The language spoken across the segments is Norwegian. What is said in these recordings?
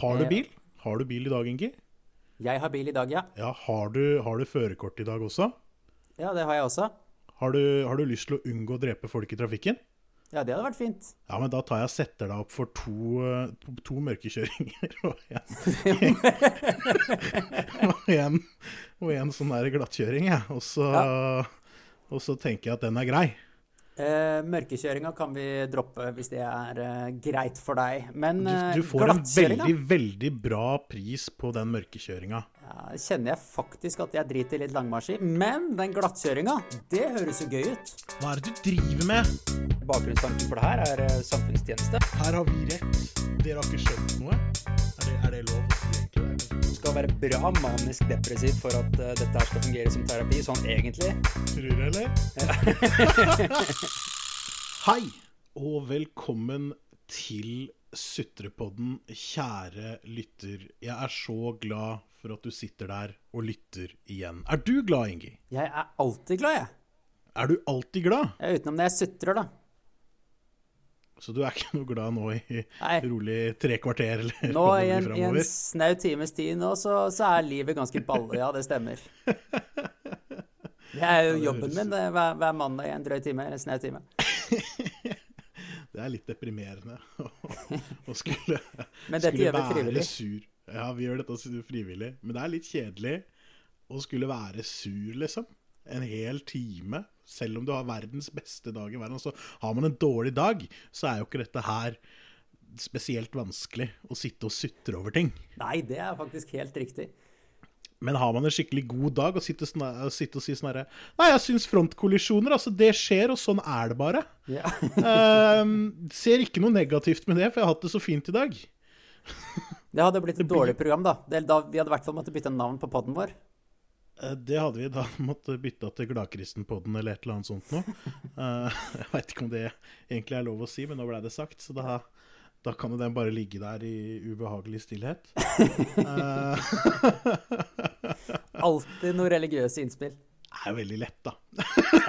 Har du Eh, bil? Har du bil i dag, Ingi? Jeg har bil i dag, ja. Ja, Har du, har du førerkort i dag også? Ja, det har jeg også. Har du, har du lyst til å unngå å drepe folk i trafikken? Ja, det hadde vært fint. Ja, men da tar jeg og setter deg opp for to, to, mørkekjøringer og en, og en, og en sånn der glattkjøring, jeg. Og så, og så tenker jeg at den er grei. Eh, Mørkekjøringa kan vi droppe hvis det er eh, greit for deg. Men Du, eh, du får en veldig, veldig bra pris på den mørkekjøringa. ja, kjenner jeg faktisk at jeg driter litt langmarsj i. Men den glattkjøringa, det høres jo gøy ut. Hva er det du driver med? Bakgrunnstanken for det her er eh, samfunnstjeneste. Her har vi rett. Dere har ikke skjønt noe. Skal være bra manisk depressiv for at uh, dette her skal fungere som terapi, sånn egentlig. Tror du, eller? Hei, og velkommen til Sutrepodden, kjære lytter. Jeg er så glad for at du sitter der og lytter igjen. Er du glad, Ingi? Jeg er alltid glad, jeg. Er du alltid glad? Ja, utenom når jeg sutrer, da. Så du er ikke noe glad nå i Nei. rolig tre kvarter eller Nå i en, i en snau times tid nå, så, så er livet ganske balle. Ja, det stemmer. Det er jo jobben min det, hver, hver mandag i en drøy time, eller en snau time. Det er litt deprimerende å, å skulle, Men dette skulle gjør vi være frivillig. sur. Ja, vi gjør dette frivillig. Men det er litt kjedelig å skulle være sur, liksom. En hel time. Selv om du har verdens beste dag i verden. Så har man en dårlig dag, så er jo ikke dette her spesielt vanskelig å sitte og sutre over ting. Nei, det er faktisk helt riktig. Men har man en skikkelig god dag og sitte, sånn, sitte og si sånn herre Nei, jeg syns frontkollisjoner, altså, det skjer, og sånn er det bare. Ja. Ehm, ser ikke noe negativt med det, for jeg har hatt det så fint i dag. Det hadde blitt et dårlig program, da. Det, da vi hadde i hvert fall måttet bytte navn på poden vår. Eh, Det hadde vi da måttet bytte til Gladkristenpodden eller et eller annet sånt noe. Eh, Jeg veit ikke om det egentlig er lov å si, men nå blei det sagt, så da, da kan jo den bare ligge der i ubehagelig stillhet. Eh, Alltid noe religiøse innspill. Det er veldig lett, da.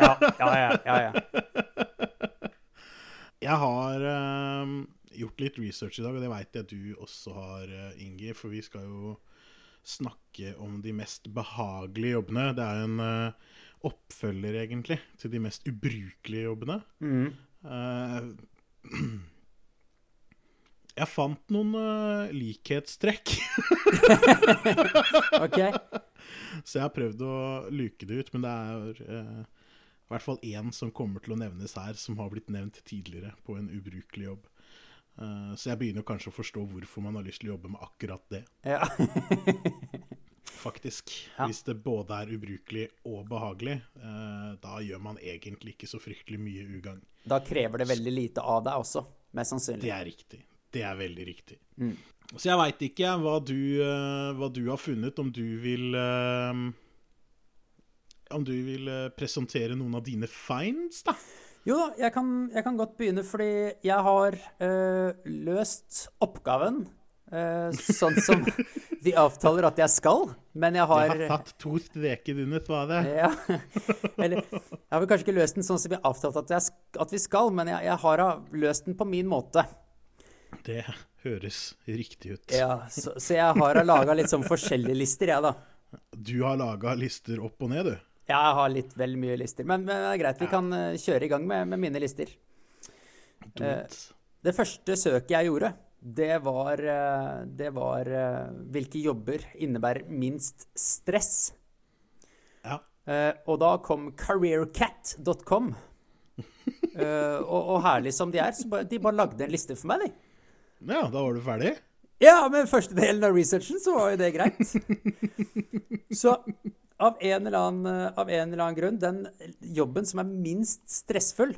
Ja, ja, ja. ja, ja. Jeg har gjort litt research i dag, og det veit jeg du også har, Ingi. For vi skal jo snakke om de mest behagelige jobbene. Det er en uh, oppfølger, egentlig, til de mest ubrukelige jobbene. Eh, jeg fant noen uh, likhetstrekk, OK. så jeg har prøvd å luke det ut. Men det er i hvert fall én som kommer til å nevnes her, som har blitt nevnt tidligere på en ubrukelig jobb. Eh, så jeg begynner kanskje å forstå hvorfor man har lyst til å jobbe med akkurat det, Ja. faktisk. Ja. Hvis det både er ubrukelig og behagelig, eh, da gjør man egentlig ikke så fryktelig mye ugagn. Da krever det veldig lite av deg også, mest sannsynlig. Det er riktig. Det er veldig riktig. Mm. Så jeg veit ikke hva du, eh, hva du har funnet, om du vil Om du vil presentere noen av dine finds, da? Jo da, jeg kan, jeg kan godt begynne, fordi jeg har eh, løst oppgaven eh, sånn som vi avtaler at jeg skal, men jeg har Jeg har tatt to streker under svaret. ja, Eller jeg har vel kanskje ikke løst den sånn som vi har avtalt at, jeg, at vi skal, men jeg, jeg har løst den på min måte. Det høres riktig ut. Ja, så, så jeg har laga litt sånn forskjellige lister, jeg, da. Du har laga lister opp og ned, du. Ja, jeg har litt vel mye lister, men, men det er greit. Vi kan eh, kjøre i gang med, med mine lister. Eh. Det første søket jeg gjorde, det var, eh, det var hvilke jobber innebærer minst stress. Ja. Og da kom careercat.com. Og, og herlig som de er, så bare, de bare lagde en liste for meg, de. ja, da var du ferdig? Ja, men første delen av researchen så var jo det greit. Så av en eller annen, eh, av en eller annen grunn, den jobben som er minst stressfull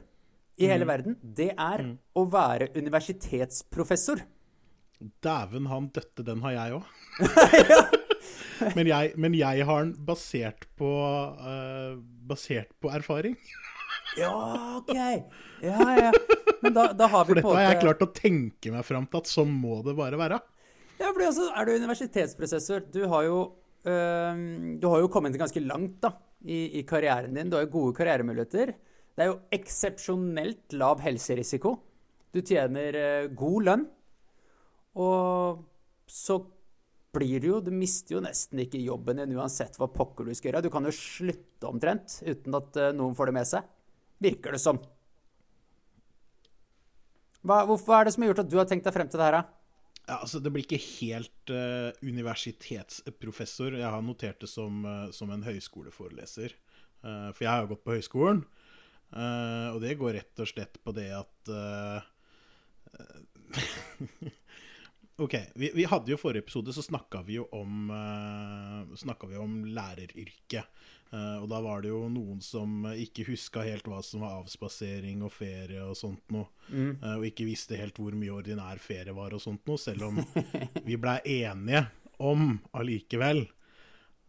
i hele verden, det er å være universitetsprofessor. Dæven, han døtte, den har jeg òg. men, men jeg har den basert på uh, Basert på erfaring. Ja, OK. Ja, ja. Men da, da har vi For dette har jeg klart å tenke meg fram til at sånn må det bare være. Ja, for altså, er du universitetsprofessor Du har jo, du har jo kommet ganske langt da, i, i karrieren din. Du har jo gode karrieremuligheter. Det er jo eksepsjonelt lav helserisiko. Du tjener eh, god lønn. Og så blir du jo Du mister jo nesten ikke jobben din uansett hva pokker du skal gjøre. Du kan jo slutte omtrent uten at eh, noen får det med seg. Virker det som. Hva, hvorfor er det som har gjort at du har tenkt deg frem til det her, da? Ja, altså Det blir ikke helt uh, universitetsprofessor. Jeg har notert det som, uh, som en høyskoleforeleser. Uh, for jeg har jo gått på høyskolen. og det går rett og slett på det at Ok, vi, vi, hadde jo forrige episode, så snakka vi jo om, uh, vi om læreryrket. Uh, og da var det jo noen som ikke huska helt hva som var avspasering og ferie og sånt noe. Mm. Uh, og ikke visste helt hvor mye ordinær ferie var og sånt noe, selv om vi blei enige om allikevel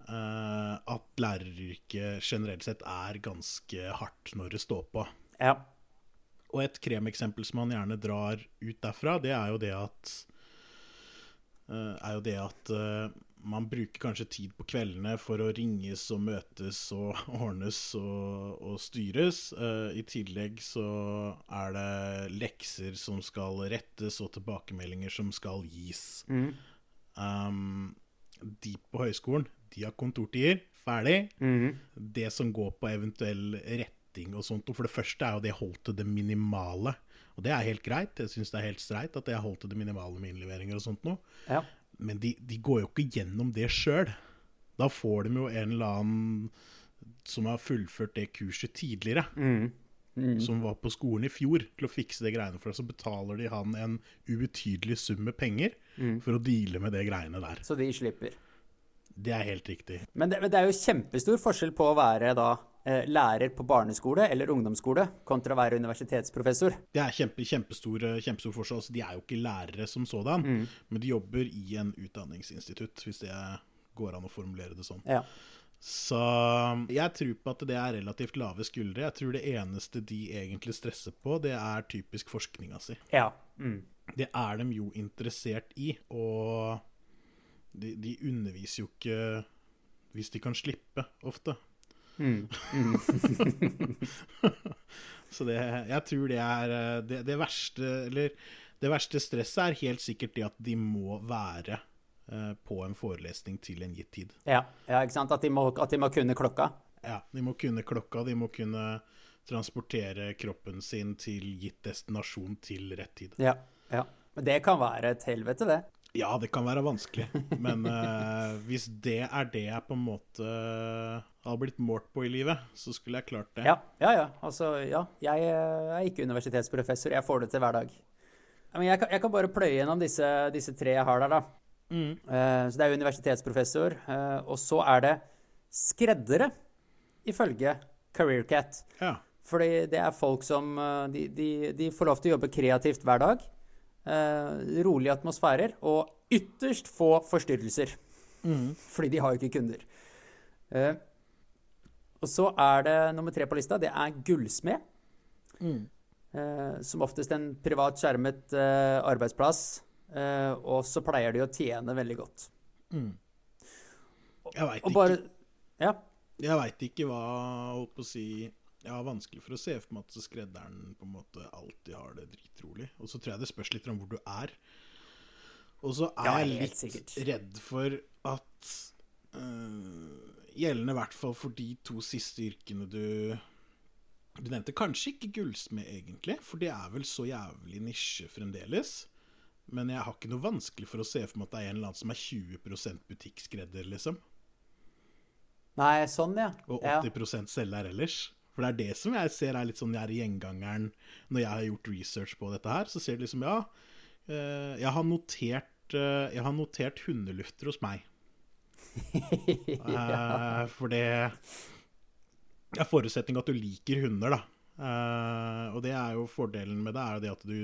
uh, at læreryrket generelt sett er ganske hardt når det står på. Ja. Og et kremeksempel som man gjerne drar ut derfra, det er jo det at er jo det at man bruker kanskje tid på kveldene for å ringes og møtes og ordnes og, og styres. Uh, I tillegg så er det lekser som skal rettes, og tilbakemeldinger som skal gis. Mm. Um, de på høyskolen, de har kontortider. Ferdig. Mm. Det som går på eventuell retting og sånt, og for det første er jo det holdt til det minimale. Og det er helt greit. Jeg syns det er helt streit at jeg holdt til det minimale med innleveringer og sånt noe. Ja. Men de, de, går jo ikke gjennom det sjøl. Da får de jo en eller annen som har fullført det kurset tidligere, mm. Mm. som var på skolen i fjor, til å fikse det greiene for deg. Så betaler de han en ubetydelig sum med penger mm. for å deale med det greiene der. Så de slipper? Det er helt riktig. Men det, det er jo kjempestor forskjell på å være da lærer på barneskole eller ungdomsskole kontra å være universitetsprofessor. Det er kjempe, kjempestor, eh, kjempestor forskjell. Altså, de er jo ikke lærere som sådan, mm. men de jobber i en utdanningsinstitutt, hvis det går an å formulere det sånn. Ja. Så jeg tror på at det er relativt lave skuldre. Jeg tror det eneste de egentlig stresser på, det er typisk forskninga si. Ja. Mm. Det er de jo interessert i, og de, de, underviser jo ikke hvis de kan slippe, ofte. Mm. Mm. så det, jeg tror det er eh, det, det, verste Eller det verste stresset er helt sikkert det at de må være uh, på en forelesning til en gitt tid. Ja, ja ikke sant? At de, må, at de må kunne klokka? Ja, de må kunne klokka. De må kunne transportere kroppen sin til gitt destinasjon til rett tid. Ja, ja. Men det kan være et helvete, det. Ja, det kan være vanskelig, men uh, hvis det er det jeg på en måte uh, har blitt målt på i livet, så skulle jeg klart det. Ja, ja. ja. Altså, ja. Jeg eh, er ikke universitetsprofessor, jeg får det til hver dag. Men jeg kan, jeg kan bare pløye gjennom disse, disse, tre jeg har der, da. Mm. Uh, så det er universitetsprofessor, og så er det skreddere, ifølge CareerCat. Ja. Fordi det er folk som de, de, de får lov til å jobbe kreativt hver dag. Eh, rolige atmosfærer og ytterst få forstyrrelser. Mm. Fordi de har jo ikke kunder. Eh, og så er det nummer tre på lista. Det er gullsmed. Mm. Eh, som oftest en privat skjermet eh, arbeidsplass. Eh, og så pleier de å tjene veldig godt. Mm. Jeg veit ikke. Ja. Jeg veit ikke hva Holdt på å si jeg har vanskelig for å se for meg at skredderen på en måte alltid har det dritrolig. Og så tror jeg det spørs litt om hvor du er. Og så er ja, jeg litt sikkert. redd for at uh, Gjeldende i hvert fall for de to siste yrkene du Du nevnte kanskje ikke gullsmed, egentlig, for det er vel så jævlig nisje fremdeles. Men jeg har ikke noe vanskelig for å se for meg at det er en eller annen som er 20% butikkskredder, liksom. Nei, sånn, ja. Og 80 ja. selger ellers. For det er det som jeg ser er litt sånn jeg er gjengangeren når jeg har gjort research på dette her. Så ser du liksom, ja eh, Jeg har notert, eh, jeg har notert hundelufter hos meg. ja. Eh, for det er forutsetning at du liker hunder, da. og det er jo fordelen med det, er det at du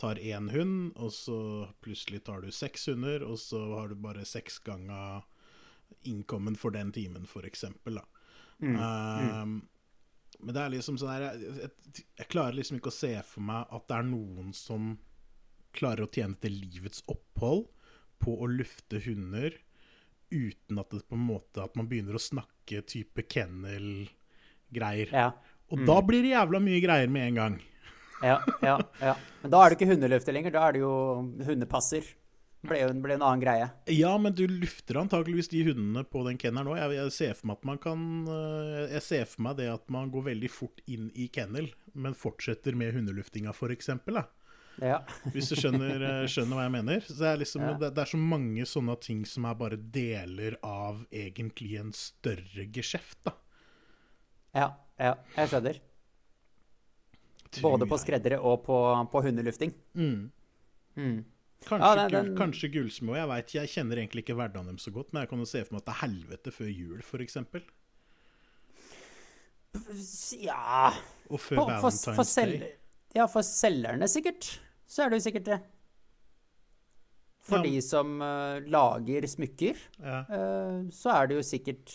tar én hund, og så plutselig tar du seks hunder, og så har du bare seks ganger innkommen for den timen, for eksempel, da. Mm. Mm. Men det er liksom sånn her jeg, jeg, jeg, klarer liksom ikke å se for meg at det er noen som klarer å tjene til livets opphold på å lufte hunder uten at det på en måte At man begynner å snakke type kennel-greier. Ja. Og mm. da blir det jævla mye greier med en gang. ja, ja, ja. Men da er det ikke hundeløfter lenger. Da er det jo hundepasser. Ble jo ble en annen greie. Ja, men du lufter antakeligvis de hundene på den kennelen òg. Jeg, jeg ser for meg at man kan øh, Jeg ser for meg det at man går veldig fort inn i kennel, men fortsetter med hundeluftinga, f.eks. Ja. Hvis du skjønner, øh, skjønner hva jeg mener. Så det, er liksom, Ja. det, det er så mange sånne ting som er bare deler av egentlig en større geskjeft, da. ja, ja, jeg skjønner. Både på skreddere og på, på hundelufting. Mm. Mm. Kanskje, Ja, den- kanskje gullsmå. Jeg vet, jeg kjenner egentlig ikke hverdagen dem så godt, men jeg kan jo se for meg at det er helvete før jul, f.eks. Ja Og før for, for, Valentine's sel, Day. ja, for selgerne sikkert. Så er det jo sikkert det. For Ja. de som uh, lager smykker, Ja. uh, så er det jo sikkert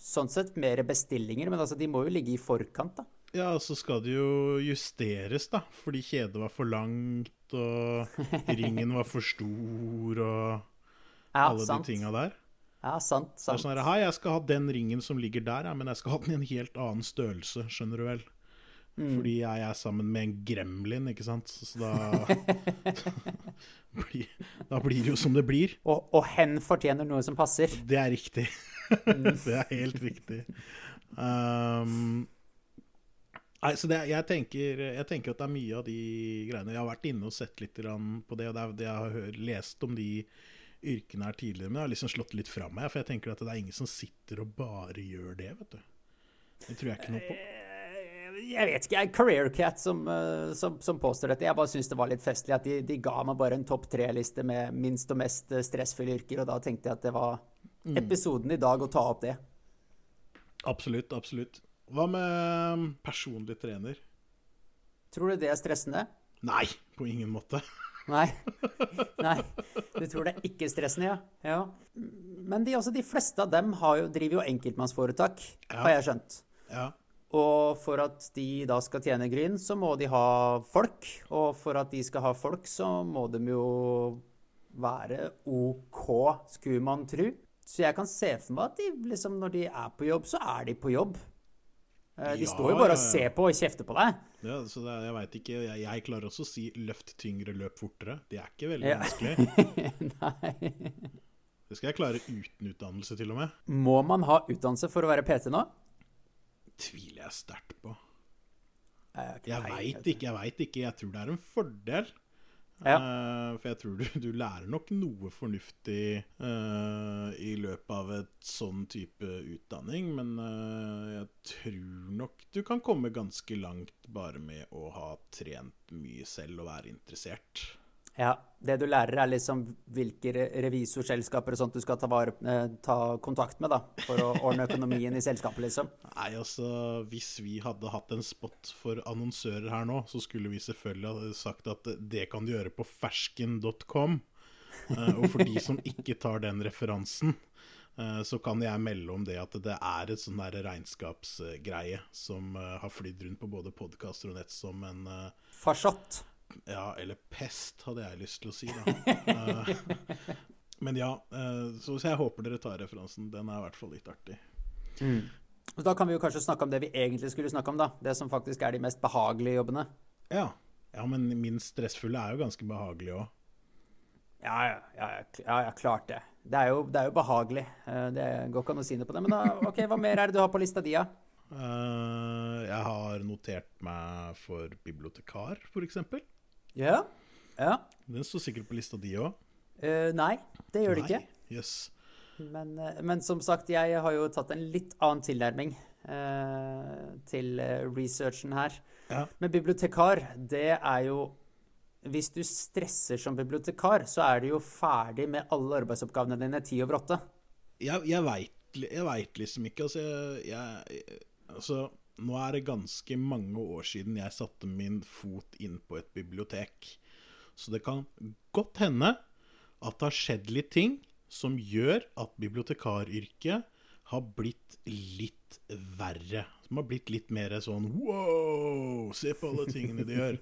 sånn sett mer bestillinger, men altså, de må jo ligge i forkant, da. Ja, og så skal det jo justeres, da, fordi kjedet var for langt, og ringen var for stor, og Ja, alle sant. de tinga der. Ja, sant. Det er sånn her, Hei, jeg skal ha den ringen som ligger der, ja, men jeg skal ha den i en helt annen størrelse, skjønner du vel? Mm. Fordi jeg er sammen med en gremlin, ikke sant? Så da Da blir det jo som det blir. Og, og hen fortjener noe som passer. Det er riktig. det er helt riktig. Um, nei, så det, jeg, tenker, jeg tenker at det er mye av de greiene Jeg har vært inne og sett litt på det, og det, er, det jeg har lest om de yrkene her tidligere, men jeg har liksom slått litt fra meg. For jeg tenker at det er ingen som sitter og bare gjør det, vet du. Det tror jeg ikke noe på. Eh, Jeg vet ikke, jeg er Careercat som, eh, som, som påstår dette. Jeg bare syns det var litt festlig at de, de ga meg bare en topp tre-liste med minst og mest eh, stressfulle yrker, og da tenkte jeg at det var Mm. episoden i dag å ta opp det. Absolutt, absolutt. Hva med personlig trener? Tror du det er stressende? Nei, på ingen måte. Nei. Nei. Du tror det er ikke stressende, ja? ja. Men de, altså, de fleste av dem har jo, driver jo enkeltmannsforetak, Ja. har jeg skjønt. Ja. Og for at de da skal tjene gryn, så må de ha folk. Og for at de skal ha folk, så må de jo være OK, skulle man tro. Så jeg kan se for meg at de, liksom, når de er på jobb, så er de på jobb. Eh, De Ja, står jo bare og ser på og kjefter på deg. ja så det, jeg veit ikke. Jeg, jeg klarer også å si 'løft tyngre, løp fortere'. Det er ikke veldig Ja. vanskelig. Nei. Det skal jeg klare uten utdannelse, til og med. Må man ha utdannelse for å være PT nå? Tviler jeg sterkt på. Jeg, veit ikke Jeg veit ikke. Jeg tror det er en fordel. Ja. Uh, for jeg tror du, du lærer nok noe fornuftig uh, i løpet av et sånn type utdanning, men uh, jeg tror nok du kan komme ganske langt bare med å ha trent mye selv og være interessert. Ja, Det du lærer, er liksom hvilke re- revisorselskaper og sånt du skal ta, vare, eh, ta kontakt med da, for å ordne økonomien i selskapet, liksom. Nei, altså, hvis vi hadde hatt en spot for annonsører her nå, så skulle vi selvfølgelig ha sagt at det kan du gjøre på fersken.com. Eh, og for de som ikke tar den referansen, eh, så kan jeg melde om det at det er et sånn der regnskapsgreie som har flydd rundt på både podkaster og nett som en Farsott. Ja, eller pest, hadde jeg lyst til å si, da. Eh, men ja, eh, så, jeg håper dere tar referansen. Den er i hvert fall litt artig. Mm. Da kan vi jo kanskje snakke om det vi egentlig skulle snakke om, da. Det som faktisk er de mest behagelige jobbene. Ja. ja, men minst stressfulle er jo ganske behagelig òg. Ja, ja, ja, ja, klart det. Det er, jo, det er jo behagelig. Eh, Det går ikke an å si noe på det. Men da, ok, hva mer er det du har på lista di, da? Jeg har notert meg for bibliotekar, f.eks. Ja. ja. Den står sikkert på lista di òg. Uh, nei, det gjør det ikke. Yes. Men, eh, men som sagt, jeg har jo tatt en litt annen tilnærming uh, til eh, researchen her. Ja. Men bibliotekar, det er jo Hvis du stresser som bibliotekar, så er du jo ferdig med alle arbeidsoppgavene dine ti over åtte. Jeg, jeg veit vet liksom ikke. Altså, jeg, jeg, altså Nå er det ganske mange år siden jeg satte min fot inn på et bibliotek. Så det kan godt hende at det har skjedd litt ting som gjør at bibliotekaryrket har blitt litt verre. Som har blitt litt mer sånn wow, se på alle tingene de gjør.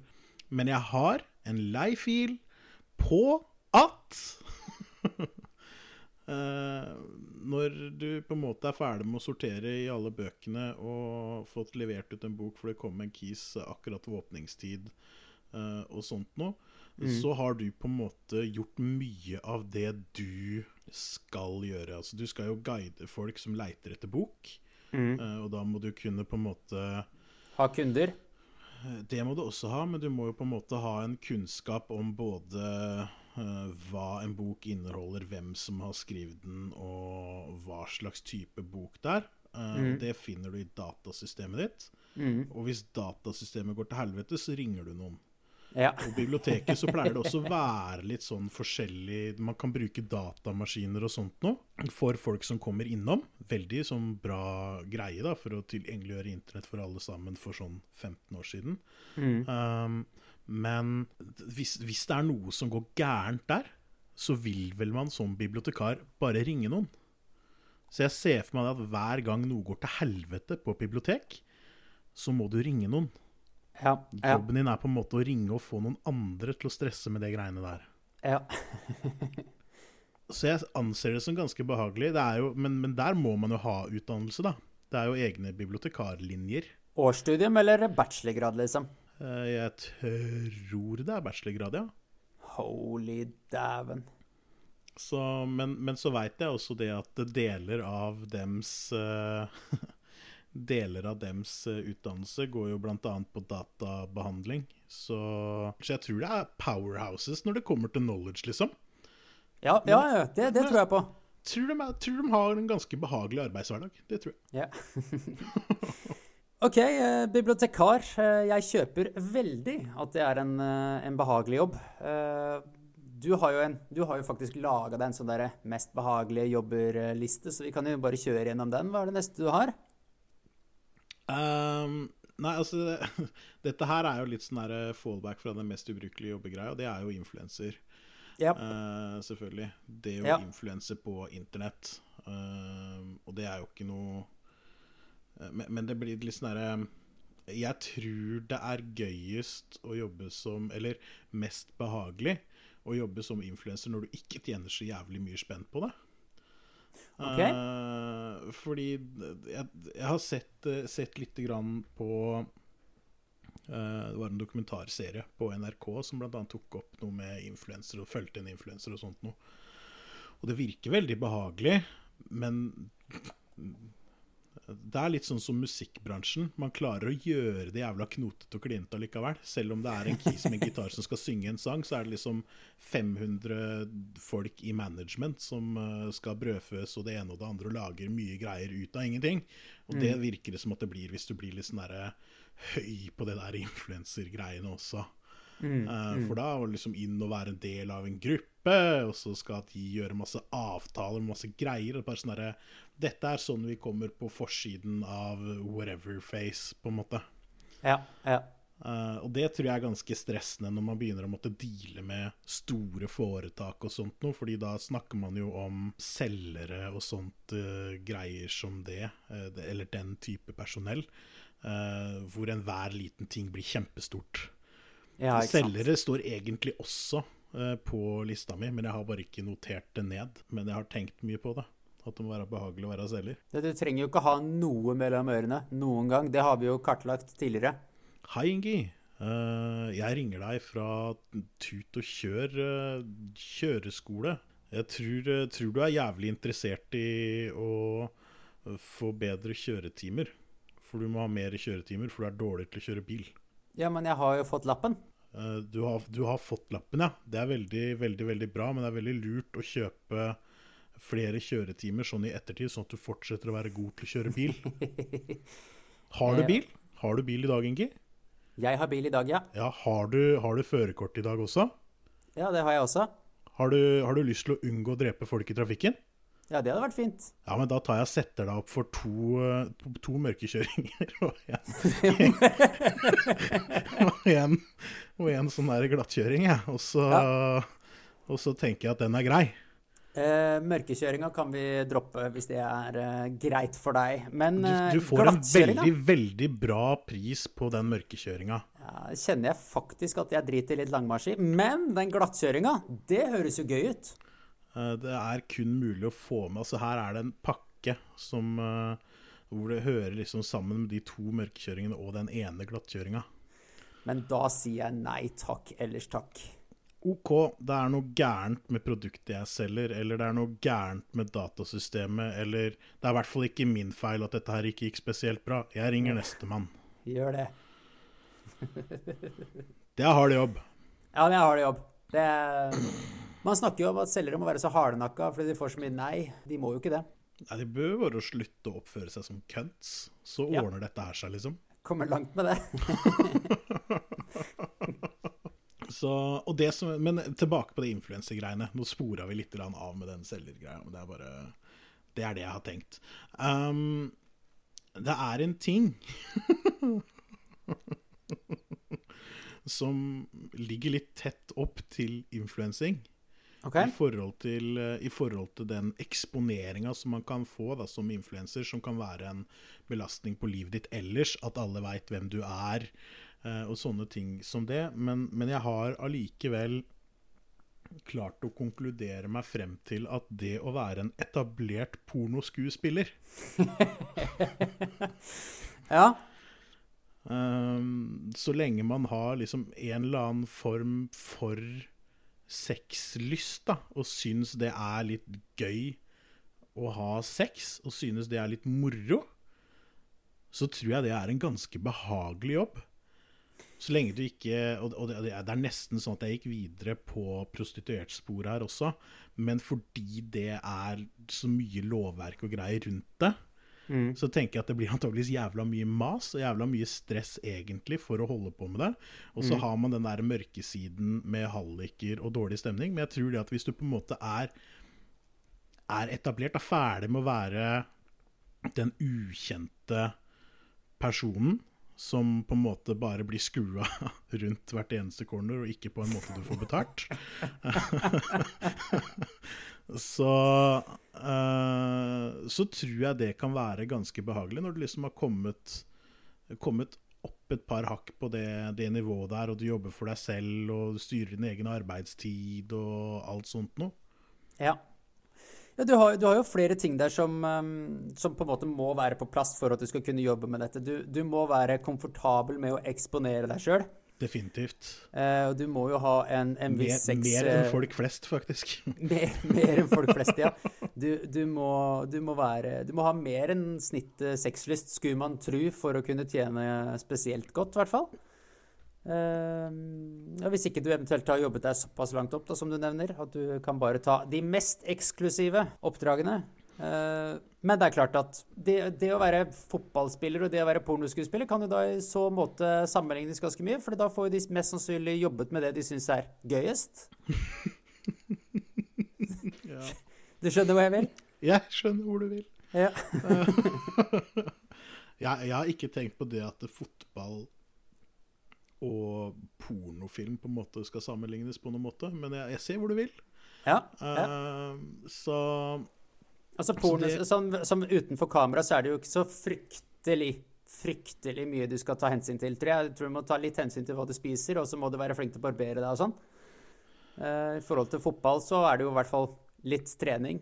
Men jeg har en lei fil på at når du på en måte er ferdig med å sortere i alle bøkene og fått levert ut en bok for det kom en kis akkurat ved åpningstid eh, og sånt noe, så har du på en måte gjort mye av det du skal gjøre. Altså, du skal jo guide folk som leiter etter bok, Mm. eh, og da må du kunne på en måte Ha kunder. Eh, Det må du også ha, men du må jo på en måte ha en kunnskap om både eh, hva en bok inneholder, hvem som har skrevet den, og hva slags type bok det er. Eh, Mm. Det finner du i datasystemet ditt. Mm. Og hvis datasystemet går til helvete, så ringer du noen. Ja. På biblioteket så pleier det også å være litt sånn forskjellig Man kan bruke datamaskiner og sånt noe for folk som kommer innom. Veldig sånn bra greie da, for å tilgjengeliggjøre internett for alle sammen for sånn 15 år siden. Mm. Um, men hvis, hvis det er noe som går gærent der, så vil vel man som bibliotekar bare ringe noen. Så jeg ser for meg at hver gang noe går til helvete på bibliotek, så må du ringe noen. Ja. Ja. Jobben din er på en måte å ringe og få noen andre til å stresse med de greiene der. ja. Så jeg anser det som ganske behagelig. Det er jo, men, men der må man jo ha utdannelse, da. Det er jo egne bibliotekarlinjer. Årsstudium eller bachelorgrad, liksom? Eh, Jeg tror det er bachelorgrad, ja. Holy dæven. Så, men, men så veit jeg også det at deler av dems eh, Deler av dems eh, utdannelse går jo bl.a. på databehandling. Så, så jeg tror det er powerhouses når det kommer til knowledge, liksom. Ja, ja, ja det, det tror jeg på. Tror de, tror de har en ganske behagelig arbeidshverdag. Det tror jeg. Ja. OK, eh, bibliotekar. Eh, jeg kjøper veldig at det er en, eh, en behagelig jobb. Du har jo, en, du har jo faktisk laga deg en sånn der mest behagelige jobber-liste, så vi kan jo bare kjøre gjennom den. Hva er det neste du har? Um, nei, altså det, Dette her er jo litt sånn der fallback fra den mest ubrukelige jobbegreia, og det er jo influenser. Yep. Uh, selvfølgelig. Det å Ja. influense på internett. Uh, og det er jo ikke noe men, men det blir litt sånn derre Jeg tror det er gøyest å jobbe som Eller mest behagelig å jobbe som influenser når du ikke tjener så jævlig mye spenn på det. Okay. Uh, fordi jeg, jeg har sett, eh, sett lite grann på uh, Det var en dokumentarserie på NRK som bl.a. tok opp noe med influensere og fulgte en influenser og sånt noe. Og det virker veldig behagelig, men det er litt sånn som musikkbransjen. Man klarer å gjøre det jævla knotete og klinete allikevel. Selv om det er en kis med gitar som skal synge en sang, så er det liksom 500 folk i management som eh, skal brødføs og det ene og det andre og lager mye greier ut av ingenting. Og det virker det som at det blir hvis du blir litt sånn derre høy på det der influensergreiene også. også. mm. For da å liksom inn og være en del av en gruppe, og så skal de gjøre masse avtaler med masse greier. Og bare sånn derre Dette er sånn vi kommer på forsiden av whatever face, på en måte. Ja. ja. Uh, og det tror jeg er ganske stressende når man begynner å måtte deale med store foretak og sånt noe, fordi da snakker man jo om selgere og sånt uh, greier som det, uh, det, eller den type personell, hvor enhver liten ting blir kjempestort. ja. Selgere står egentlig også på lista mi, men jeg har bare ikke notert det ned. Men jeg har tenkt mye på det. At det må være behagelig å være selger. Du trenger jo ikke ha noe mellom ørene noen gang. Det har vi jo kartlagt tidligere. Hei, Ingi. Eh, jeg ringer deg fra Tut og Kjør eh, kjøreskole. Jeg tror, eh, tror du er jævlig interessert i å eh, få bedre kjøretimer. For du må ha mer kjøretimer, for du er dårlig til å kjøre bil. Ja, men jeg har jo fått lappen. Eh, Du har, du har fått lappen, ja. Det er veldig, veldig, veldig bra, men det er veldig lurt å kjøpe flere kjøretimer sånn i ettertid, sånn at du fortsetter å være god til å kjøre bil. Har du bil? Har du bil i dag, Ingi? Jeg har bil i dag, ja. Ja, har du, har du førerkort i dag også? Ja, det har jeg også. Har du, har du lyst til å unngå å drepe folk i trafikken? Ja, det hadde vært fint. Ja, men da tar jeg og setter deg opp for to, eh, to, to mørkekjøringer og en, og en, og en sånn der glattkjøring, jeg. Og, så- og så tenker jeg at den er grei. Eh, mørkekjøringa kan vi droppe hvis det er eh, greit for deg. Men Du, eh, du får en veldig, veldig bra pris på den mørkekjøringa. ja, kjenner jeg faktisk at jeg driter litt langmarsj i. Men den glattkjøringa, det høres jo gøy ut. Eh, Det er kun mulig å få med. Altså her er det en pakke som eh, hvor det hører liksom sammen med de to mørkekjøringene og den ene glattkjøringa. Men da sier jeg nei takk, ellers takk. OK, det er noe gærent med produktet jeg selger, eller det er noe gærent med datasystemet, eller det er i hvert fall ikke min feil at dette her ikke gikk spesielt bra. Jeg ringer nestemann. Gjør det. Det er hard jobb. Ja, det er hard jobb. Det er... Man snakker jo om at selgere må være så hardnakka fordi de får så mye nei. De må jo ikke det. Nei, De bør bare slutte å oppføre seg som cunts. Så Ja. ordner dette her seg, liksom. Kommer langt med det. Så, og det som, men tilbake på det influensergreiene. Nå spora vi litt av med den selgergreia. Men det er bare Det er det jeg har tenkt. Um, det er en ting som ligger litt tett opp til influensing. Ok? I forhold til, eh, i forhold til den eksponeringa som man kan få da, som influenser, som kan være en belastning på livet ditt ellers, at alle veit hvem du er, eh, og sånne ting som det. Men, men jeg har allikevel klart å konkludere meg frem til at det å være en etablert pornoskuespiller Ja. Um, så lenge man har liksom en eller annen form for sexlyst, da, og syns det er litt gøy å ha sex, og synes det er litt moro, så tror jeg det er en ganske behagelig jobb. Så lenge du ikke Og det er nesten sånn at jeg gikk videre på prostituertsporet her også, men fordi det er så mye lovverk og greier rundt det, så tenker jeg at det blir antageligvis jævla mye mas og jævla mye stress egentlig for å holde på med det. Og så har man den der mørkesiden med halliker og dårlig stemning. Men jeg tror det at hvis du på en måte er, er etablert, er ferdig med å være den ukjente personen som på en måte bare blir skrua rundt hvert eneste corner, og ikke på en måte du får betalt. så uh, så tror jeg det kan være ganske behagelig, når du liksom har kommet, kommet opp et par hakk på det, det nivået der, og du jobber for deg selv, og du styrer din egen arbeidstid og alt sånt noe. Ja. ja du, har, du har jo flere ting der som, um, som på en måte må være på plass for at du skal kunne jobbe med dette. Du, du må være komfortabel med å eksponere deg sjøl. Definitivt. Eh, og du må jo ha en, en Mer, viss sex... mer enn eh, folk flest, faktisk. Mer, mer enn folk flest, ja. Du, du, må, du, må være, du må ha mer enn snittet sexlyst, skulle man tru, for å kunne tjene spesielt godt, i hvert fall. Eh, hvis ikke du eventuelt har jobbet deg såpass langt opp, da, som du nevner, at du kan bare ta de mest eksklusive oppdragene. Eh, men det er klart at det, det å være fotballspiller og det å være pornoskuespiller kan jo da i så måte sammenlignes ganske mye, for da får de mest sannsynlig jobbet med det de syns er gøyest. Ja. Du skjønner hva jeg vil? Jeg skjønner hvor du vil. Ja. Jeg, jeg har ikke tenkt på det at fotball og pornofilm på en måte skal sammenlignes på noen måte, men jeg, jeg ser hvor du vil. ja, ja. Uh, så Altså porno, det- sånn, som utenfor kamera så er det jo ikke så fryktelig fryktelig mye du skal ta hensyn til, tror jeg. Jeg tror du må ta litt hensyn til hva du spiser, og så må du være flink til å barbere deg og sånn. Uh, I forhold til fotball så er det jo i hvert fall litt trening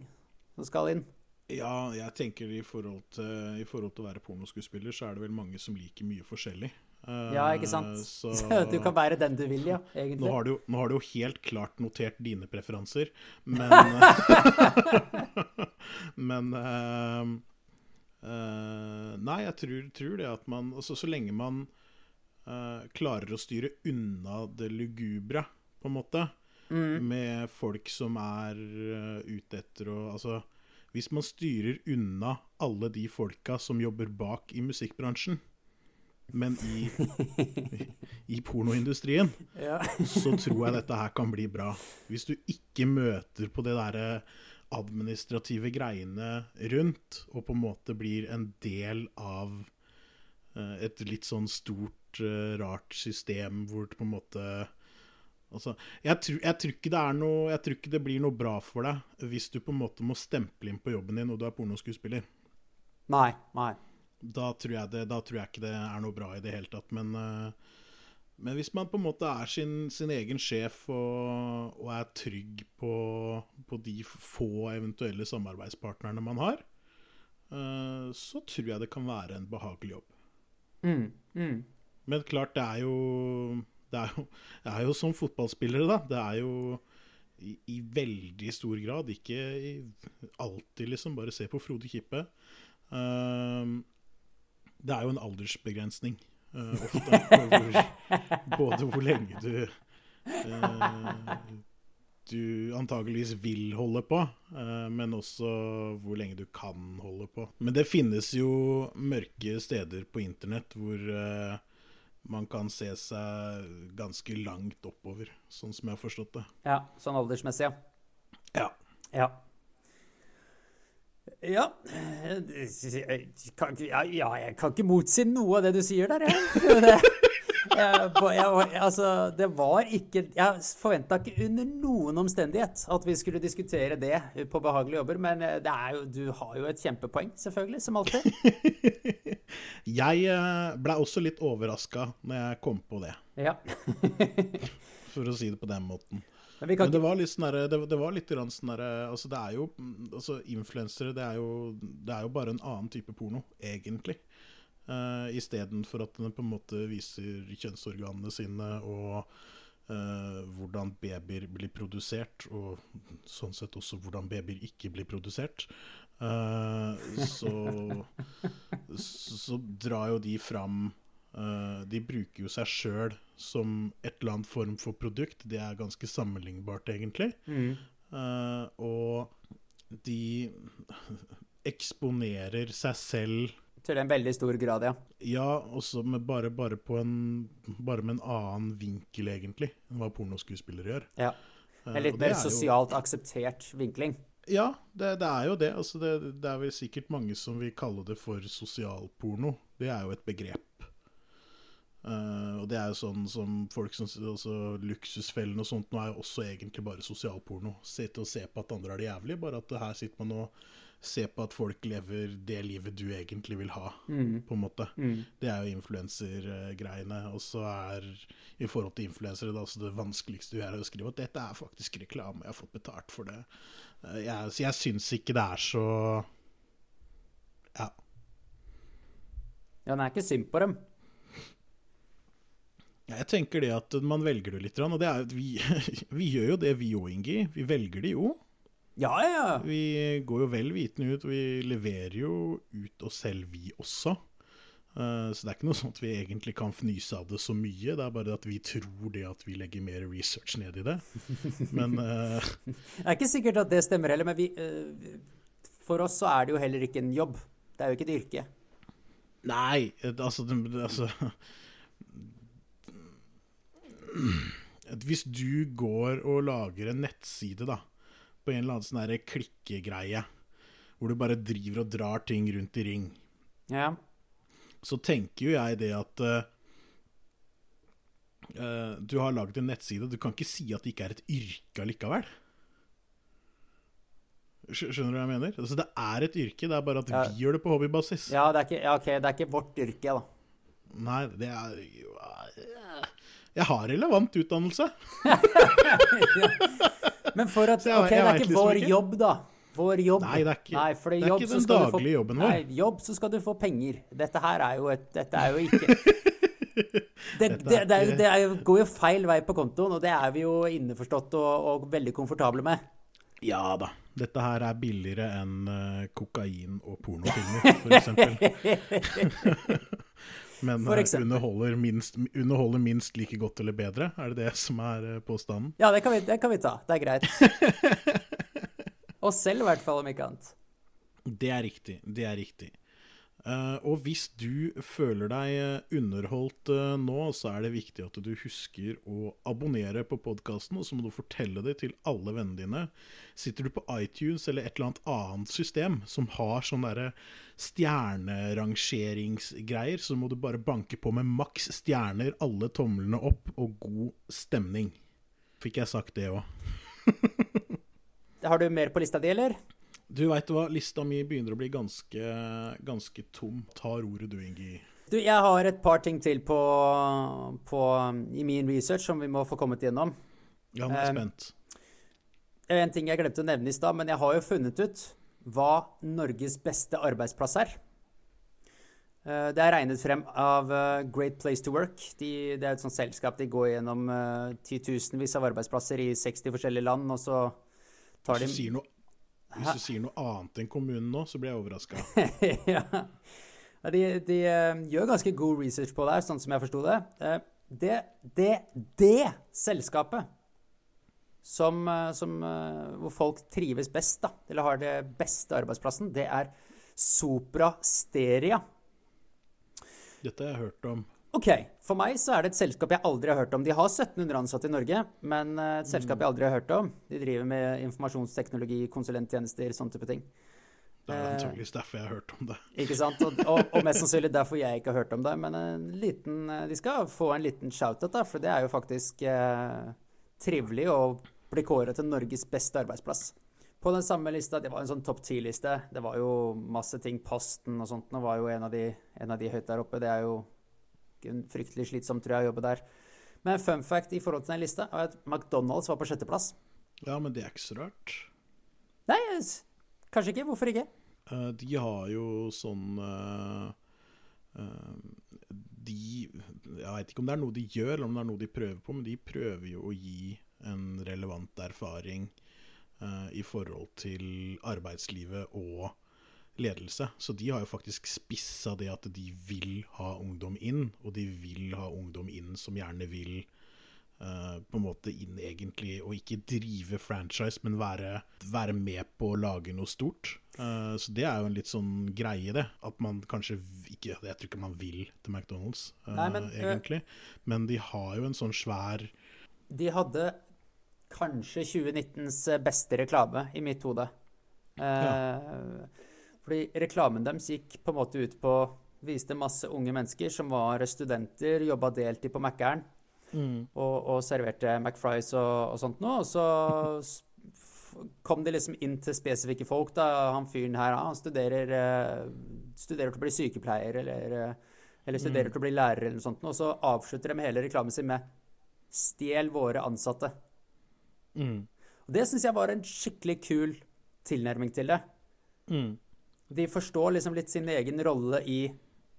som skal inn. ja, jeg tenker i forhold, til, i forhold til å være pornoskuespiller, så er det vel mange som liker mye forskjellig. Eh, Ja, ikke sant? Så, du kan være den du vil, ja, nå, har du, nå har du jo helt klart notert dine preferanser, men Men uh, uh, Nei, jeg tror, tror det at man altså, Så lenge man uh, klarer å styre unna det lugubre, på en måte, Mm. med folk som er ute etter å Altså, hvis man styrer unna alle de folka som jobber bak i musikkbransjen, men i, i pornoindustrien, Ja. så tror jeg dette her kan bli bra. Hvis du ikke møter på det derre administrative greiene rundt, og på en måte blir en del av eh, et litt sånn stort, eh, rart system hvor det på en måte Altså, jeg, tror, jeg, tror ikke det er noe, jeg tror ikke det blir noe bra for deg hvis du på en måte må stemple inn på jobben din og du er pornoskuespiller. Nei, nei. Da tror, jeg det, da tror jeg ikke det er noe bra i det hele tatt. Men, eh, men hvis man på en måte er sin, sin egen sjef og, og er trygg på, på de få eventuelle samarbeidspartnerne man har, eh, så tror jeg det kan være en behagelig jobb. Mm, mm. Men klart, det er jo Det er jo, det er jo som fotballspillere, da. Det er jo i, i veldig stor grad, ikke i, alltid, liksom. Bare se på Frode Kippe. Uh, det er jo en aldersbegrensning uh, ofte. hvor, både hvor lenge du uh, du antageligvis vil holde på, uh, men også hvor lenge du kan holde på. Men det finnes jo mørke steder på internett hvor man kan se seg ganske langt oppover, sånn som jeg har forstått det. Ja, sånn aldersmessig, ja. Ja. Ja. Ja. Kan, ja, ja, jeg kan ikke motsi noe av det du sier der, jeg. Jeg, jeg, altså, det var ikke Jeg forventa ikke under noen omstendighet at vi skulle diskutere det på behagelige jobber, men det er jo, du har jo et kjempepoeng, selvfølgelig, som alltid. jeg eh, blei også litt overraska når jeg kom på det. Ja. For å si det på den måten. Men, Men det var litt sånn det, det, var litt sånn altså Det er jo altså Influensere, det, det, er jo bare en annen type porno, egentlig. Uh, Istedenfor at den på en måte viser kjønnsorganene sine og uh, hvordan babyer blir produsert, og sånn sett også hvordan babyer ikke blir produsert. Uh, så, så, drar jo de fram uh, De bruker jo seg sjøl som et eller annet form for produkt. Det er ganske sammenlignbart, egentlig. Mm. og de eksponerer seg selv til en veldig stor grad, ja. Ja, også med bare, bare, en, bare, med en annen vinkel, egentlig, enn hva pornoskuespillere gjør. Ja. En litt mer sosialt jo... akseptert vinkling. Ja, det, det, er jo det. Altså det. det. er vel sikkert mange som vil kalle det for sosialporno. Det er jo et begrep. Uh, og det er jo sånn som folk som altså, Luksusfellen og sånt nå er jo også egentlig bare sosialporno. Sitte og se på at andre er det jævlig, bare at her sitter man og ser på at folk lever det livet du egentlig vil ha, mm. på en måte. Mm. Det er jo influensergreiene. Og så er i forhold til influensere det, altså det vanskeligste du er å skrive at dette er faktisk reklame, jeg har fått betalt for det. Uh, jeg, så jeg syns ikke det er så Ja. Ja, det er ikke sint på dem. Jeg tenker det at man velger det litt. Og det er, vi, vi gjør jo det, vi òg, Ingi. Vi velger det jo. Ja, ja. Vi går jo vel vitende ut. Vi leverer jo ut oss selv, vi også. Uh, så det er ikke noe sånn at vi egentlig kan fnyse av det så mye. Det er bare at vi tror det at vi legger mer research ned i det. Men uh, Det er ikke sikkert at det stemmer heller, men vi, uh, for oss så er det jo heller ikke en jobb. Det er jo ikke et yrke. Nei, altså, altså Hvis du går og lager en nettside, da på en eller annen sånn klikkegreie. Hvor du bare driver og drar ting rundt i ring. Ja. Så tenker jo jeg det at uh, Du har laget en nettside. Du kan ikke si at det ikke er et yrke allikevel. Skjønner du hva jeg mener? Altså, det er et yrke, det er bare at ja. vi gjør det på hobbybasis. Ja, det er, ikke, ja, okay, det er ikke vårt yrke, da. Nei, det er jo Jeg har relevant utdannelse. Men for at OK, det er ikke vår jobb, da. Vår jobb. Nei, det er ikke, nei, det er ikke den daglige få, jobben vår. Nei, jobb, så skal du få penger. Dette her er jo et Dette er jo ikke Det, det, det, er, det er, går jo feil vei på kontoen, og det er vi jo innforstått og, og veldig komfortable med. Ja da. Dette her er billigere enn uh, kokain og pornofilmer, f.eks. Men uh, underholder, minst, underholder, minst, like godt eller bedre? Er det det som er uh, påstanden? Ja, det kan, vi, det kan vi ta. Det er greit. Oss selv i hvert fall, om ikke annet. Det er riktig. Det er riktig. Uh, og hvis du føler deg eh, underholdt uh, nå, så er det viktig at du husker å abonnere på podkasten, og så må du fortelle det til alle vennene dine. Sitter du på iTunes eller et eller annet annet system som har sånne stjernerangeringsgreier, så må du bare banke på med maks stjerner, alle tomlene opp og god stemning. Fikk jeg sagt det òg. har du mer på lista di, eller? Du veit hva, lista mi begynner å bli ganske, ganske tom. Tar ordet du, Ingi. Du, jeg har et par ting til på, på, i min research som vi må få kommet gjennom. Ja, nå er jeg spent. Det er en ting jeg glemte å nevne i stad, men jeg har jo funnet ut hva Norges beste arbeidsplass er. Eh, Det er regnet frem av eh, Great Place to Work. De, det er et sånt selskap. De går gjennom eh, titusenvis av arbeidsplasser i 60 forskjellige land, og så tar de sier noe, hvis du sier noe annet enn kommunen nå, så blir jeg overraska. ja. De, de eh, gjør ganske god research på det her, sånn som jeg forsto det. Eh, Det, det, det selskapet som, eh, som, hvor folk trives best, da, eller har det beste arbeidsplassen, det er Sopra Steria. Dette har jeg hørt om. Ok, For meg så er det et selskap jeg aldri har hørt om. De har 1700 ansatte i Norge, men eh, et selskap jeg aldri har hørt om. De driver med informasjonsteknologi, konsulenttjenester, sånne type ting. Det er Eh. antakeligvis derfor jeg har hørt om det. Ikke sant? Og, og, og mest sannsynlig derfor jeg ikke har hørt om det. Men en liten, eh, de skal få en liten shout-out, for det er jo faktisk eh, trivelig å bli kåret til Norges beste arbeidsplass. På den samme lista, det var en sånn topp ti-liste. Det var jo masse ting. Posten og sånt nå var jo en av, de, en av de høyt der oppe. Det er jo fryktelig slitsomt, tror jeg, å jobbe der. Men fun fact i forhold til den lista er at McDonald's var på sjetteplass. Ja, men det er ikke så rart. Nei, kanskje ikke. Hvorfor ikke? Eh, de har jo sånn eh, eh, De Jeg veit ikke om det er noe de gjør, eller om det er noe de prøver på, men de prøver jo å gi en relevant erfaring i forhold til arbeidslivet og ledelse. Så de har jo faktisk spissa det at de vil ha ungdom inn, og de vil ha ungdom inn som gjerne vil eh, på en måte inn egentlig, og ikke drive franchise, men være, være med på å lage noe stort. Eh, så det er jo en litt sånn greie, det. At man kanskje ikke Jeg tror ikke man vil til McDonald's, eh, Nei, men, egentlig. Men de har jo en sånn svær De hadde kanskje 2019s beste reklame i mitt hode. Eh, Fordi reklamen deres gikk på en måte ut på Viste masse unge mennesker som var studenter, jobba deltid på Mækkern og, og serverte McFries og, og sånt noe. Og så kom de liksom inn til spesifikke folk. da, Han fyren her, han studerer, eh, studerer til å bli sykepleier eller, eh, eller studerer til å bli lærer eller noe sånt. Og så avslutter de hele reklamen sin med 'Stjel våre ansatte'. mm, Og Det syns jeg var en skikkelig kul tilnærming til det. mm, De forstår liksom litt sin egen rolle i,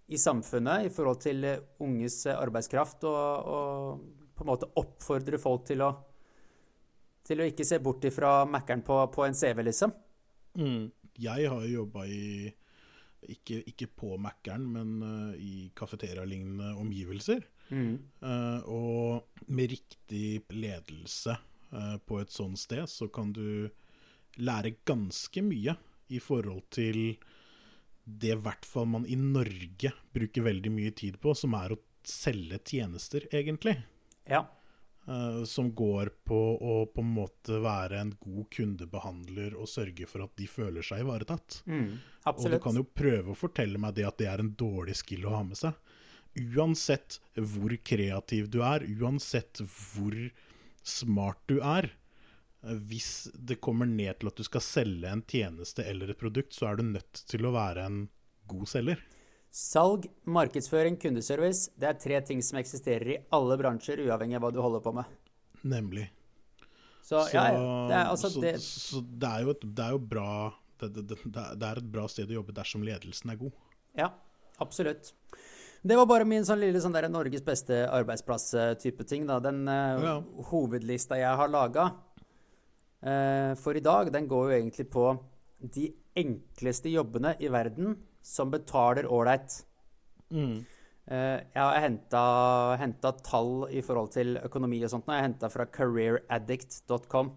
i samfunnet i forhold til eh, unges eh, arbeidskraft, og, og på en måte oppfordre folk til å til å ikke se bort ifra Mækkern på, på en CV, liksom. mm. Jeg har jo jobba i ikke, ikke på Mækkern, men eh, i kafeterialignende omgivelser. Eh, og med riktig ledelse uh, på et sånt sted, så kan du lære ganske mye i forhold til det i hvert fall man i Norge bruker veldig mye tid på, som er å selge tjenester, egentlig. Ja. Uh, som går på å på en måte være en god kundebehandler og sørge for at de føler seg ivaretatt. Og du kan jo prøve å fortelle meg det at det er en dårlig skill å ha med seg. Uansett hvor kreativ du er, uansett hvor smart du er, hvis det kommer ned til at du skal selge en tjeneste eller et produkt, så er du nødt til å være en god selger. Salg, markedsføring, kundeservice. Det er tre ting som eksisterer i alle bransjer, uavhengig av hva du holder på med. Nemlig. Så, Så, ja. Det er, altså, så, det, så det er et, det er jo bra det, det, er et bra sted å jobbe dersom ledelsen er god. Ja, absolutt. Det var bare min sånn lille sånn der Norges beste arbeidsplass-type ting. da. Den eh, Ja. hovedlista jeg har laga eh, for i dag, den går jo egentlig på de enkleste jobbene i verden som betaler ålreit. Mm. Eh, jeg har henta tall i forhold til økonomi og sånt. nå. Jeg henta fra careeraddict.com.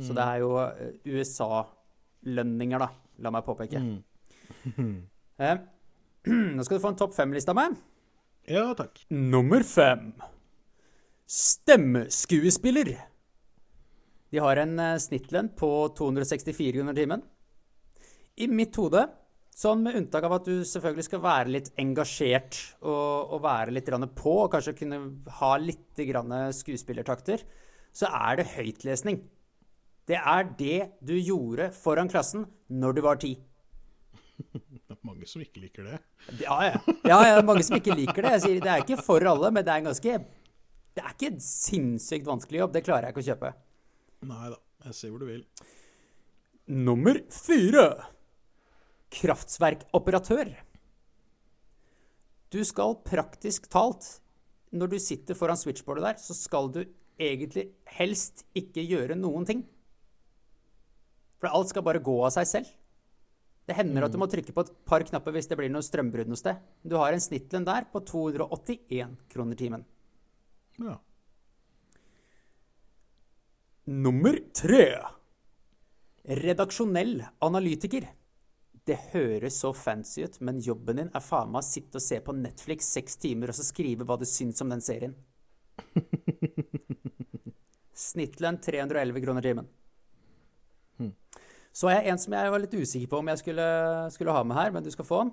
Så det er jo eh, USA-lønninger, da. La meg påpeke. Eh, nå skal du få en topp fem-liste av meg. Ja, takk. Nummer fem. Stemmeskuespiller. De har en eh, snittlønn på 264 kroner timen. I mitt hode, sånn med unntak av at du selvfølgelig skal være litt engasjert og, og være litt på, og kanskje kunne ha litt skuespillertakter, så er det høytlesning. Det er det du gjorde foran klassen når du var ti. Det er mange som ikke liker det. Ja, ja. ja, ja, mange som ikke liker det. Jeg sier, det er ikke for alle, men det er en ganske Det er ikke en sinnssykt vanskelig jobb. Det klarer jeg ikke å kjøpe. Nei da, jeg ser hvor du vil. Nummer fire. Kraftverkoperatør. Du skal praktisk talt, når du sitter foran switchboardet der, så skal du egentlig helst ikke gjøre noen ting. For alt skal bare gå av seg selv. Det hender at du må trykke på et par knapper hvis det blir noe strømbrudd noe sted. Du har en snittlønn der på 281 kroner timen. Ja. Nummer tre. Redaksjonell analytiker. Det høres så fancy ut, men jobben din er faen meg å sitte og se på Netflix seks timer og så skrive hva du syns om den serien. Snittlønn 311 kroner timen. Så har jeg en som jeg var litt usikker på om jeg skulle, skulle ha med her, men du skal få den.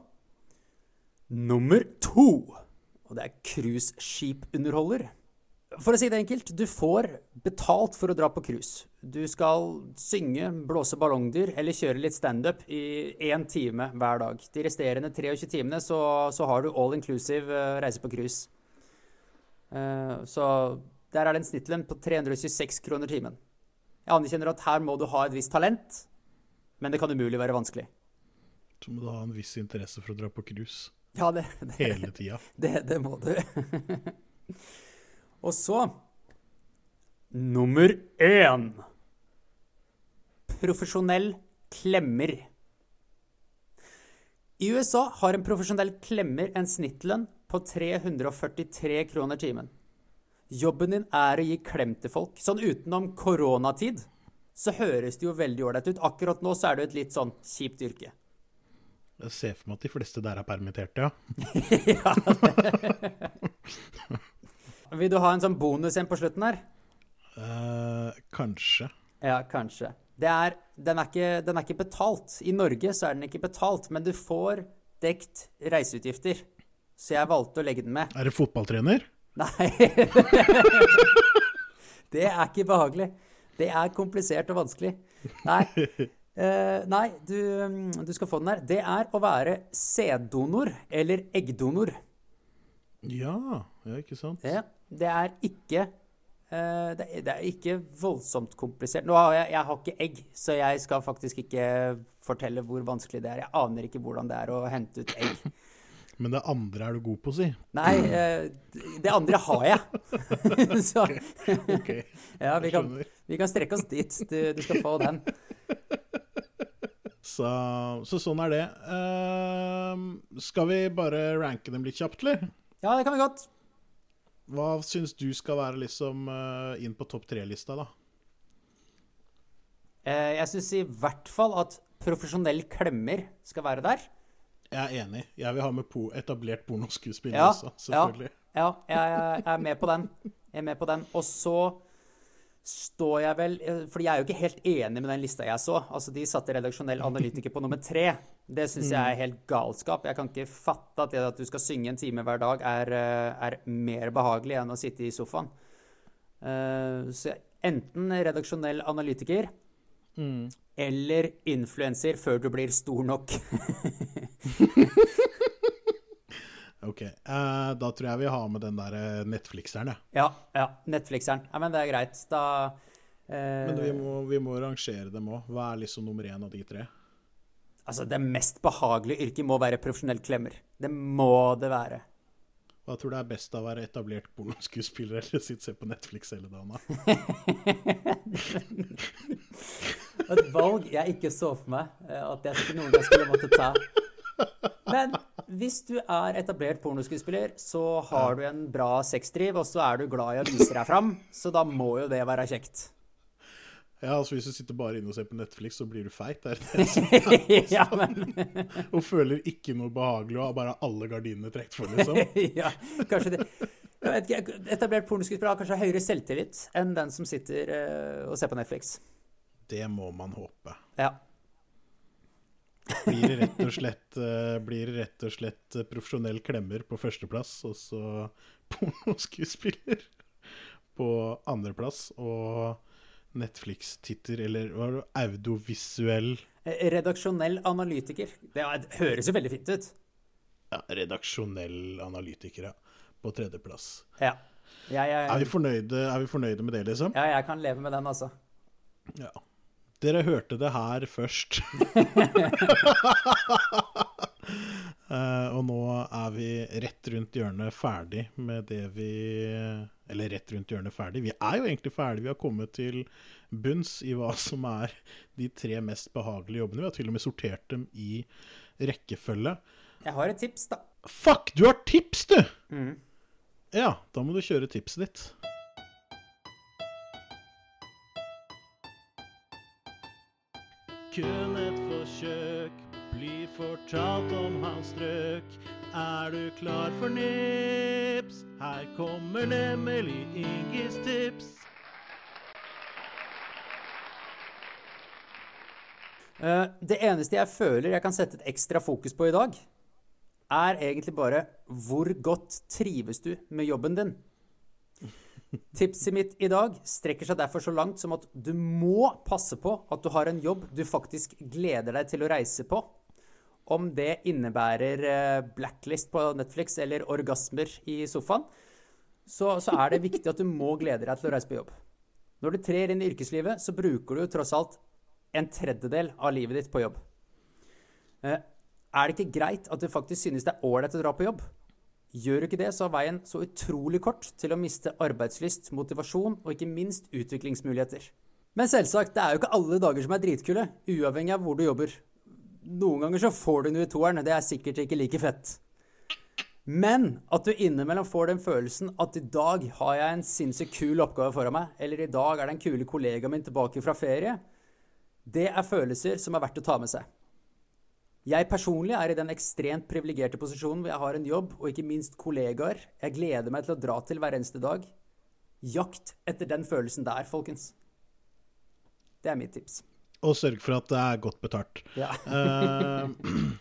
Nummer to. Og det er cruisskipunderholder. For å si det enkelt, du får betalt for å dra på cruise. Du skal synge, blåse ballongdyr eller kjøre litt standup i én time hver dag. De resterende 23 timene så, så har du all inclusive eh, reise på cruise. Eh, så der er det en snittlønn på 326 kroner timen. Jeg anerkjenner at her må du ha et visst talent, men det kan umulig være vanskelig. Så må du ha en viss interesse for å dra på cruise Ja, det, det, hele tida. det, det må du. Og så Nummer én. Profesjonell klemmer. I USA har en profesjonell klemmer en snittlønn på 343 kroner timen. Jobben din er å gi klem til folk. Sånn utenom koronatid så høres det jo veldig ålreit ut. Akkurat nå så er det jo et litt sånn kjipt yrke. Jeg ser for meg at de fleste der er permitterte, ja. Vil du ha en sånn bonus igjen på slutten her? Uh, kanskje. Ja, kanskje. Det er, den, er ikke, den er ikke betalt. I Norge så er den ikke betalt, men du får dekt reiseutgifter. Så jeg valgte å legge den med. Er det fotballtrener? Nei. det er ikke behagelig. Det er komplisert og vanskelig. Nei, Uh, nei du, mm, du skal få den her. Det er å være sæddonor eller eggdonor. Ja, ja, ikke sant? Det, det er ikke eh, det, er- det er ikke voldsomt komplisert. Nå har jeg, jeg har ikke egg, så jeg skal faktisk ikke fortelle hvor vanskelig det er. Jeg aner ikke hvordan det er å hente ut egg. Men det andre er du god på, å si. Nei, eh, det andre har jeg. så okay. ja, vi kan, vi kan strekke oss dit. Du, du skal få den. Så, så sånn er det. Uh, skal vi bare ranke dem litt kjapt, eller? Ja, det kan vi godt. Hva syns du skal være liksom eh, inn på topp tre-lista, da? Eh, jeg syns i hvert fall at profesjonell klemmer skal være der. Jeg er enig. Jeg vil ha med po etablert pornoskuespiller Ja, også, selvfølgelig. Ja, jeg, jeg er med på den. Jeg er med på den. Og så står jeg vel Fordi jeg er jo ikke helt enig med den lista jeg så. Altså, De satte redaksjonell analytiker på nummer tre. Det syns jeg er helt galskap. Jeg kan ikke fatte at det at du skal synge en time hver dag, er, eh, er mer behagelig enn å sitte i sofaen. Uh, så enten redaksjonell analytiker Mm. eller influenser før du blir stor nok. Ok, Uh, da tror jeg vi har med den der eh, Netflixeren, jeg. Ja, ja. Netflixeren. Ja, men det er greit. Da uh... Men vi må, vi må rangere dem òg. Hva er liksom nummer én av de tre? Altså, det mest behagelige yrket må være profesjonell klemmer. Det må det være. Hva tror du er best av å være etablert pornoskuespiller eller sitte og se på Netflix hele dagen? da? Et valg jeg ikke så for meg at jeg skulle noen gang skulle måtte ta. Men hvis du er etablert pornoskuespiller, så har du en bra sexdriv, og så er du glad i å vise deg fram, så da må jo det være kjekt. Ja, altså Hvis du sitter bare inne og ser på Netflix, så blir du feit. Er det ja, men Og føler ikke noe behagelig og har bare alle gardinene trukket for, liksom. ja, kanskje det ikke, Etablert pornoskuespiller har kanskje høyere selvtillit enn den som sitter eh, og ser på Netflix. Det må man håpe. Ja. Blir rett og slett, eh, blir rett og slett eh, profesjonell klemmer på førsteplass, og så pornoskuespiller på andreplass, og Netflix-titter, eller hva er det, audiovisuell Eh, Redaksjonell analytiker. Det høres jo veldig fint ut. ja, redaksjonell analytiker, ja, på tredjeplass. Ja. Jeg, Er vi, fornøyde, er vi fornøyde med det, liksom? ja, jeg kan leve med den, altså. Ja. Dere hørte det her først. uh, og nå er vi rett rundt hjørnet ferdig med det vi Eller rett rundt hjørnet ferdig. Vi er jo egentlig ferdig. Vi har kommet til bunns i hva som er de tre mest behagelige jobbene. Vi har til og med sortert dem i rekkefølge. Jeg har et tips, da. Fuck, du har tips, du! Mm. Ja, da må du kjøre tipset ditt. Kun et forsøk blir fortalt om hans strøk. Er du klar for nips? Her kommer nemlig Ingis tips. Eh, Det eneste jeg føler jeg kan sette et ekstra fokus på i dag, er egentlig bare hvor godt trives du med jobben din? Tipset mitt i dag strekker seg derfor så langt som at du må passe på at du har en jobb du faktisk gleder deg til å reise på. Om det innebærer eh, blacklist på Netflix eller orgasmer i sofaen, så, så er det viktig at du må glede deg til å reise på jobb. Når du trer inn i yrkeslivet, så bruker du tross alt en tredjedel av livet ditt på jobb. Eh, Er det ikke greit at du faktisk synes det er ålreit å dra på jobb? Gjør du ikke det, så er veien så utrolig kort til å miste arbeidslyst, motivasjon og ikke minst utviklingsmuligheter. Men selvsagt, det er jo ikke alle dager som er dritkule, uavhengig av hvor du jobber. Noen ganger så får du noe i toeren, det er sikkert ikke like fett. Men at du innimellom får den følelsen at i dag har jeg en sinnssykt kul oppgave foran meg, eller i dag er den kule kollegaen min tilbake fra ferie, det er følelser som er verdt å ta med seg. Jeg personlig er i den ekstremt privilegerte posisjonen hvor jeg har en jobb og ikke minst kollegaer jeg gleder meg til å dra til hver eneste dag. Jakt etter den følelsen der, folkens. Det er mitt tips. Og sørg for at det er godt betalt. Ja. Eh,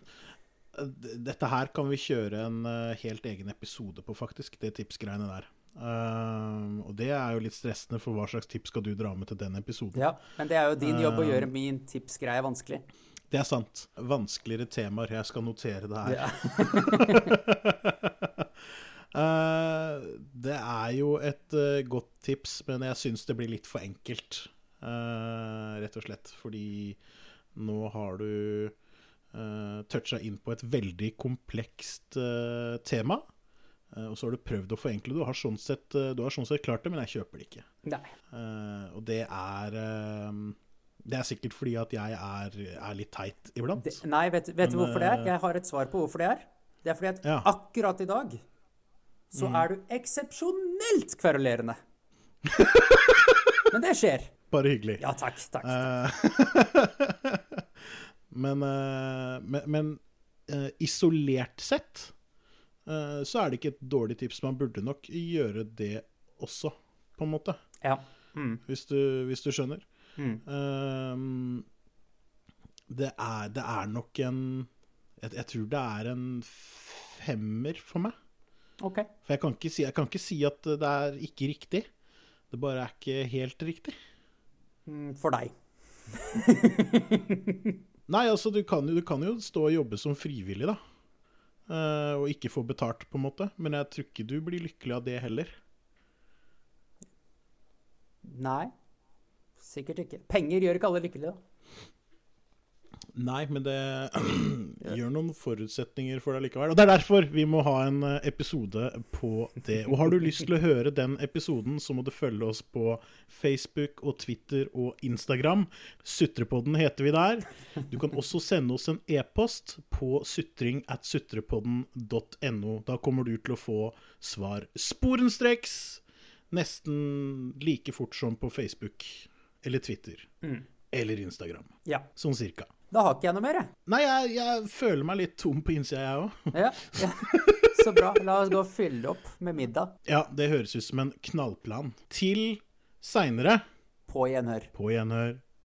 dette her kan vi kjøre en eh, helt egen episode på, faktisk. Det tipsgreiene der. Uh, og det er jo litt stressende, for hva slags tips skal du dra med til den episoden? ja, Men det er jo din jobb å gjøre min tipsgreie vanskelig. Det er sant. Vanskeligere temaer. Jeg skal notere det her. Ja. uh, det er jo et uh, godt tips, men jeg syns det blir litt for enkelt. Uh, rett og slett. Fordi nå har du uh, toucha inn på et veldig komplekst tema. Og så har du prøvd å forenkle det. Du har sånn sett, du har sånn sett klart det, men jeg kjøper det ikke. Nei. Og det er Det er sikkert fordi at jeg er, er litt teit iblant. Det, nei, vet, vet du hvorfor det er? eh, Jeg har et svar på hvorfor det er. Det er fordi at Ja. akkurat i dag så er du eksepsjonelt kverulerende. Men det skjer. Bare hyggelig. Ja, takk. takk. Eh, men eh, men, men eh, isolert sett eh, så er det ikke et dårlig tips. Man burde nok gjøre det også, på en måte. Ja. Mm. Hvis du, hvis du skjønner. Mm. Eh, det, er, det er nok en jeg, jeg tror det er en femmer for meg. Okay. For jeg kan, ikke si, jeg kan ikke si at det er ikke riktig. Det bare er ikke helt riktig. Mm, For deg. Nei, altså, du kan, jo, du kan jo stå og jobbe som frivillig, da. Uh, og ikke få betalt, på en måte. Men jeg tror ikke du blir lykkelig av det heller. Nei. Sikkert ikke. Penger gjør ikke alle lykkelige, da. Nei, men det gjør noen forutsetninger for deg likevel. Og det er derfor vi må ha en eh, episode på det. Og har du lyst til å høre den episoden, så må du følge oss på Facebook og Twitter og Instagram. Sutrepodden heter vi der. Du kan også sende oss en e-post på sutring at sutrepodden.no. Da kommer du til å få svar sporenstreks nesten like fort som på Facebook eller Twitter. Eller Instagram. Ja. Sånn cirka. Da har ikke jeg noe mer, jeg. Nei, jeg, jeg føler meg litt tom på innsida, jeg òg. Ja, ja. Så bra. La oss gå og fylle opp med middag. Ja, det høres ut som en knallplan. Til seinere. På gjenhør. På gjenhør.